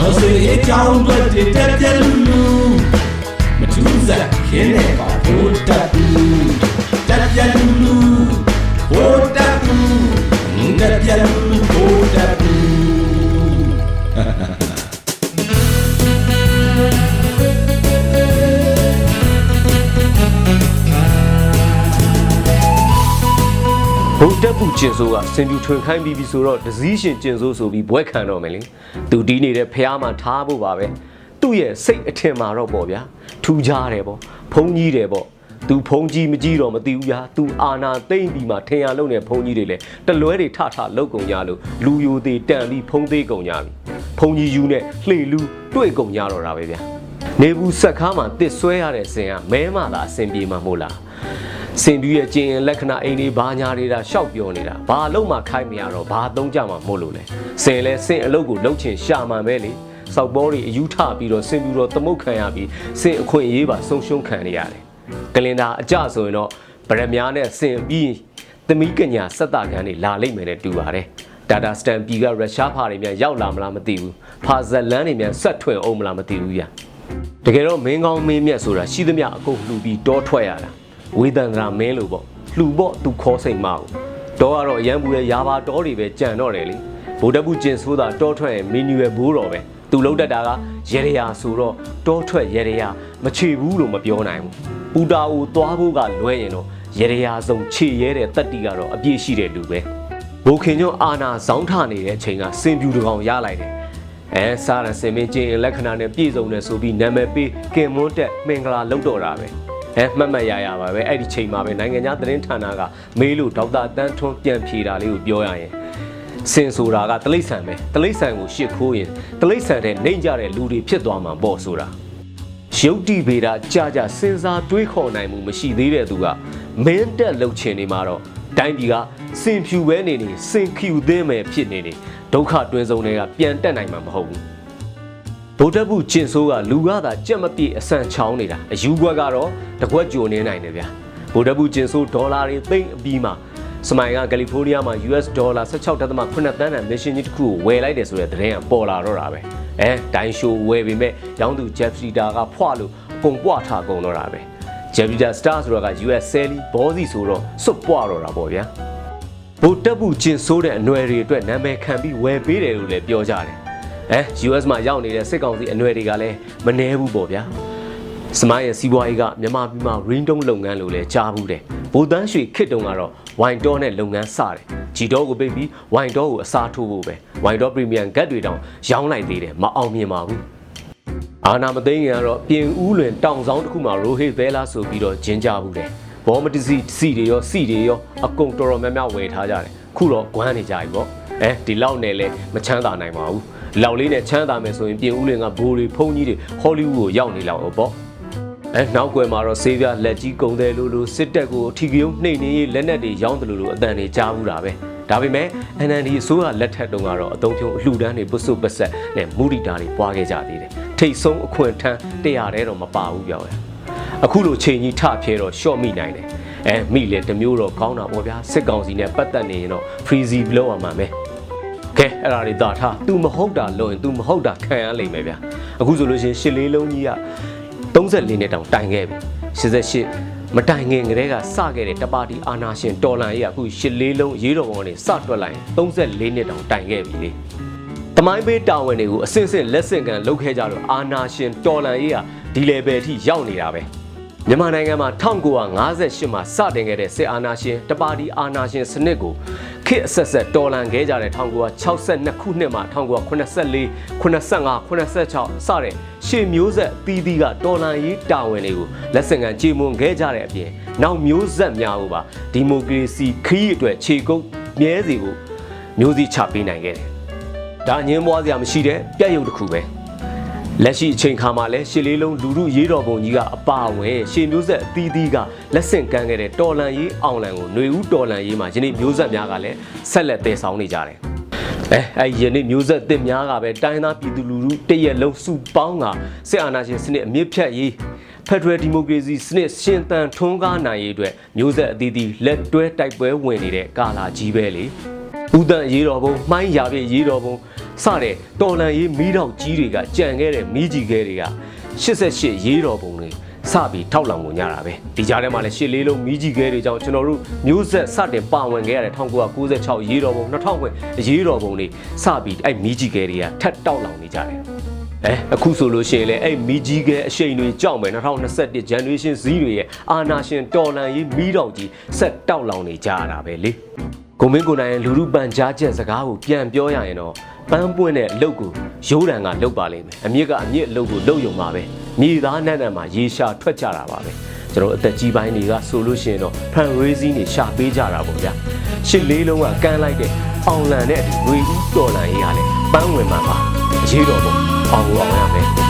တော်စေအကြောင်းတွေတက်ပြက်လူလူမထူးစားခင်းနေပါဘိုးတက်ဘူးတက်ပြက်လူလူ ဘုံတက်ပူကျင်ဆိုးကစင်ပြူထွင်ခိုင်းပြီးပြီဆိုတော့ဒစည်းရှင်ကျင်ဆိုးဆိုပြီးဘွဲခံတော့မယ်လေသူတီးနေတဲ့ဖះမှာထားဖို့ပါပဲသူ့ရဲ့စိတ်အထင်မှာတော့ပေါ့ဗျာထူးခြားတယ်ပေါ့ဖုံးကြီးတယ်ပေါ့သူဖုံးကြီးမကြီးတော့မသိဘူးဗျာသူအာနာသိမ့်ပြီးမှထင်ရလုံးနဲ့ဖုံးကြီးတွေလေတလွဲတွေထထလောက်ကုန်ကြလို့လူယိုသေးတန်ပြီးဖုံးသေးကုန်ကြပြီဖုံးကြီးယူနဲ့လှေလူတွေ့ကုန်ကြတော့တာပဲဗျာနေဘူးဆက်ခါမှာတစ်ဆွဲရတဲ့စင်ကမဲမှသာအစင်ပြေမှာမို့လား စင်ပြူရဲ့ကျင်ရင်လက္ခဏာအိမ်လေးဘာညာနေတာရှောက်ပြောနေတာဘာအလုံးမှခိုင်းမရတော့ဘာသုံးကြမှာမို့လို့လဲစင်လဲစင်အလုတ်ကိုလှုပ်ချင်ရှာမှန်ပဲလေစောက်ဘောတွေအယူထပြီးတော့စင်ပြူတော့သမုတ်ခံရပြီးစင်အခွင့်အရေးပါဆုံးရှုံးခံနေရတယ်ကလင်တာအကြဆိုရင်တော့ဗရမ ्या နဲ့စင်ပြီးသမီးကညာစက်တာခံတွေလာလိမ့်မယ်နဲ့တူပါတယ်ဒါတာစတန်ပီကရုရှားဖာတွေမြန်ရောက်လာမလားမသိဘူးဖာဇက်လန်တွေမြန်ဆက်ထွင်အောင်မလားမသိဘူးညာတကယ်တော့မင်းကောင်းမင်းမြတ်ဆိုတာရှိသမျှအကုန်လှူပြီးတောထွက်ရတာ ဝေဒန္တရာမင်းလို့ပေါ့လှူပေါ့သူခေါ်စိတ်မအောင်တောကတော့အရန်ဘူးရဲ့ရာပါတောတွေပဲကြံတော့တယ်လေဗိုလ်တပ်ဘူးကျင်ဆိုတာတောထွက်ရင်မီနူရဲ့ဘိုးတော်ပဲသူလှုပ်တတ်တာကရေရရာဆိုတော့တောထွက်ရေရရာမချေဘူးလို့မပြောနိုင်ဘူးပူတာကိုသွားဖို့ကလွဲရင်တော့ရေရရာဆုံးခြေရဲတဲ့တက်တီကတော့အပြည့်ရှိတဲ့လူပဲဘိုခင်ညွန့်အာနာဇောင်းထနေတဲ့အချိန်ကစင်ပြူတကောင်ရလိုက်တယ်အဲစားရစင်မင်းချင်းလက္ခဏာနဲ့ပြည့်စုံတယ်ဆိုပြီးနာမည်ပေးကင်မွန်းတက်မင်္ဂလာလုပ်တော့တာပဲ အဲမှတ်မှတ်ရရပါပဲအဲ့ဒီချိန်မှာပဲနိုင်ငံခြားသတင်းဌာနကမေးလို့ဒေါက်တာတန်းထွန်းပြန်ဖြေတာလေးကိုပြောရရင်စင်ဆိုတာကတလိษံပဲတလိษံကိုရှစ်ခိုးရင်တလိษံတဲ့နှိမ့်ကြတဲ့လူတွေဖြစ်သွားမှာပေါ့ဆိုတာရုပ်တိဗေဒကြာကြာစဉ်းစားတွေးခေါ်နိုင်မှုမရှိသေးတဲ့သူကမင်းတက်လှုပ်ချင်နေမှာတော့တိုင်းပြည်ကစင်ဖြူပဲနေနေစင်ခ ्यू သင်းမယ်ဖြစ်နေနေဒုက္ခတွင်းဆုံးတွေကပြန်တက်နိုင်မှာမဟုတ်ဘူး ဗုဒ္ဓဘုကျင်ဆိုးကလူကသာကြက်မပြည့်အဆန်ချောင်းနေတာအယူကွက်ကတော့တကွက်ကြိုနေနိုင်တယ်ဗျာဗုဒ္ဓဘုကျင်ဆိုးဒေါ်လာတွေသိမ့်အပြီးမှာစမိုင်ကကယ်လီဖိုးနီးယားမှာ US ဒေါ်လာ16.8သန်းတန်မရှင်ကြီးတစ်ခုကိုဝယ်လိုက်တယ်ဆိုတဲ့သတင်းကပေါ်လာတော့တာပဲအဲဒိုင်းရှိုးဝယ်ပေမဲ့ရောင်းသူ Jeff Sita ကဖွာလို့အကုန်ပွားထားကုန်တော့တာပဲ Jeff Sita Star ဆိုတော့က US Sally ဘောစီဆိုတော့စွတ်ပွားတော့တာပေါ့ဗျာဗိုလ်တပ်ဘူးကျင်ဆိုးတဲ့အနွယ်တွေအတွက်နာမည်ခံပြီးဝယ်ပေးတယ်လို့လည်းပြောကြတယ်။ အဲ US မှာရောက်နေတဲ့စစ်ကောင်စီအနွယ်တွေကလည်းမနှဲဘူးပေါ့ဗျာ။စမိုင်းရဲ့စီးပွားရေးကမြန်မာပြည်မှာ ring tone လုပ်ငန်းလို့လည်းကြားဘူးတယ်။ဗိုလ်တန်းရွှေခစ်တုံကတော့ဝိုင်တော့နဲ့လုပ်ငန်းစတယ်။ဂျီတော့ကိုပိတ်ပြီးဝိုင်တော့ကိုအစားထိုးဖို့ပဲ။ဝိုင်တော့ premium ဂတ်တွေတောင်ရောင်းလိုက်သေးတယ်မအောင်မြင်ပါဘူး။အာနာမသိငင်ကတော့ပြင်ဦးလွင်တောင်ဆောင်တစ်ခုမှာရိုဟေသဲလာဆိုပြီးတော့ဂျင်းကြဘူးတယ်ဘောမတစီစီတွေရောစီတွေရောအကုန်တော်တော်များများဝယ်ထားကြတယ်ခုတော့ဂွမ်းနေကြပြီပေါ့အဲဒီလောက်နဲ့လဲမချမ်းသာနိုင်ပါဘူး လောက်လေးနဲ့ချမ်းသာမယ်ဆိုရင်ပြင်ဦးလွင်ကဘိုးတွေဖုန်းကြီးတွေဟောလိဝုဒ်ကိုရောက်နေလောက်ပေါ့အဲနောက်ကွယ်မှာတော့ဆေးပြလက်ကြီးကုံတယ်လို့လို့စစ်တပ်ကိုအထီကယုံနှိမ့်နေရေးလက်နက်တွေရောင်းတယ်လို့လို့အတန်တွေကြားဘူးတာပဲဒါပေမဲ့ NND အစိုးရလက်ထက်တုန်းကတော့အတုံးဖြုံအလှူဒန်းတွေပုစုပဆက်နဲ့မူရီတာတွေပွားခဲ့ကြသေးတယ်ထိတ်ဆုံးအခွင့်ထမ်းတရားတဲတော့မပါဘူးပြောရအခုလိုချိန်ကြီးထဖျဲတော့ရှော့မိနိုင်တယ်အဲမိလေတစ်မျိုးတော့ကောင်းတာပေါ့ဗျာစစ်ကောင်စီနဲ့ပတ်သက်နေရင်တော့ freezy လောက်အောင်မှာမယ် ကဲအဲ့ဒါတွေတာထား तू မဟုတ်တာလို့ရင် तू မဟုတ်တာခံရလိမ့်မယ်ဗျာအခုဆိုလို့ရှိရင်ရှစ်လေးလုံးကြီးက34နဲ့တောင်တိုင်ခဲ့ပြီ88မတိုင်ငင်ကလေးကစခဲ့တဲ့တပါတီအာနာရှင်တော်လန်ကြီးကအခုရှစ်လေးလုံးရေးတော်ပုံကနေစတွက်လိုက်ရင်34နှစ်တောင်တိုင်ခဲ့ပြီလေတမိုင်းပေးတာဝန်တွေကိုအစစ်စစ်လက်ဆင့်ကန်လုပ်ခဲ့ကြလို့အာနာရှင်တော်လန်ကြီးကဒီ level အထိရောက်နေတာပဲ မြန်မာနိုင်ငံမှာ1958မှာစတင်ခဲ့တဲ့စစ်အာဏာရှင်တပါတီအာဏာရှင်စနစ်ကိုခေတ်အဆက်ဆက်တော်လှန်ခဲ့ကြတဲ့1962ခုနှစ်မှာ1984 85 86စတဲ့ရှေ့မျိုးဆက်အသီးသီးကတော်လှန်ရေးတာဝန်တွေကိုလက်ဆင့်ကမ်းကြေမွန်ခဲ့ကြတဲ့အပြင်နောက်မျိုးဆက်များကိုပါဒီမိုကရေစီခရီးအတွက်ခြေကုပ်မြဲစီကိုမျိုးစီချပေးနိုင်ခဲ့တယ်။ဒါငင်းပွားစရာမရှိတဲ့ပြည့်ရုပ်တစ်ခုပဲ။ လက်ရှိအချိန်ခါမှာလဲရှစ်လေးလုံးလူမှုရေးတော်ပုံကြီးကအပါအဝင်ရှေမျိုးဆက်အသီးသီးကလက်ဆင့်ကမ်းခဲ့တဲ့တော်လန်ရေးအောင်လန်ကိုຫນွေဦးတော်လန်ရေးမှာယနေ့မျိုးဆက်များကလည်းဆက်လက်တည်ဆောင်နေကြတယ်။အဲအဲယနေ့မျိုးဆက်တစ်များကပဲတိုင်းသားပြည်သူလူထုတရက်လုံးစုပေါင်းကစစ်အာဏာရှင်စနစ်အမြင့်ဖြတ်ရေးဖက်ဒရယ်ဒီမိုကရေစီစနစ်ရှင်သန်ထွန်းကားနိုင်ရေးအတွက်မျိုးဆက်အသီးသီးလက်တွဲတိုက်ပွဲဝင်နေတဲ့ကာလာကြီးပဲလေ။ဦးတန်ရေးတော်ဘုံမှိုင်းရပြည့်ရေးတော်ဘုံ စတဲ့တော်လန်ရေးမီးတောက်ကြီးတွေကကြံခဲ့တဲ့မီးကြီးခဲတွေက88ရေးတော်ပုံတွေစပြီးထောက်လောင်ကုန်ကြတာပဲဒီကြားထဲမှာလည်းရှစ်လေးလုံးမီးကြီးခဲတွေကြောင့်ကျွန်တော်တို့မျိုးဆက်စတင်ပါဝင်ခဲ့ရတဲ့1996ရေးတော်ပုံ2000ခွဲရေးတော်ပုံတွေစပြီးအဲ့မီးကြီးခဲတွေကထက်တောက်လောင်နေကြတယ်အဲအခုဆိုလို့ရှိရင်လေအဲ့မီကြီးကဲအရှိန်တွေကြောက်မယ်2021 generation Z တွေရဲ့အာနာရှင်တော်လန်ရေးမီးတောင်ကြီးဆက်တောက်လောင်နေကြရတာပဲလေ ကိုမင်းကိုနိုင်ရဲ့လူလူပန်ကြားချက်စကားကိုပြန်ပြောရရင်တော့ပန်းပွင့်တဲ့အလုပ်ကိုရိုးတံကလုပ်ပါလိမ့်မယ်အမြင့်ကအမြင့်အလုပ်ကိုလုပ်ယုံပါပဲမြေသားနဲ့နဲ့မှာရေရှာထွက်ကြတာပါပဲကျွန်တော်အသက်ကြီးပိုင်းတွေကဆိုလို့ရှိရင်တော့ fundraising တွေရှာပေးကြတာပေါ့ဗျာရှစ်လေးလုံးကကမ်းလိုက်တဲ့အောင်လန်တဲ့အတူငွေဦးတော်လန်ရေးရလဲပန်းဝင်မှာပါအရေးတော်ပေါ့အောင်လို့အောင်ရမယ်။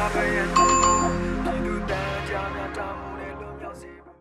Kaya kaya.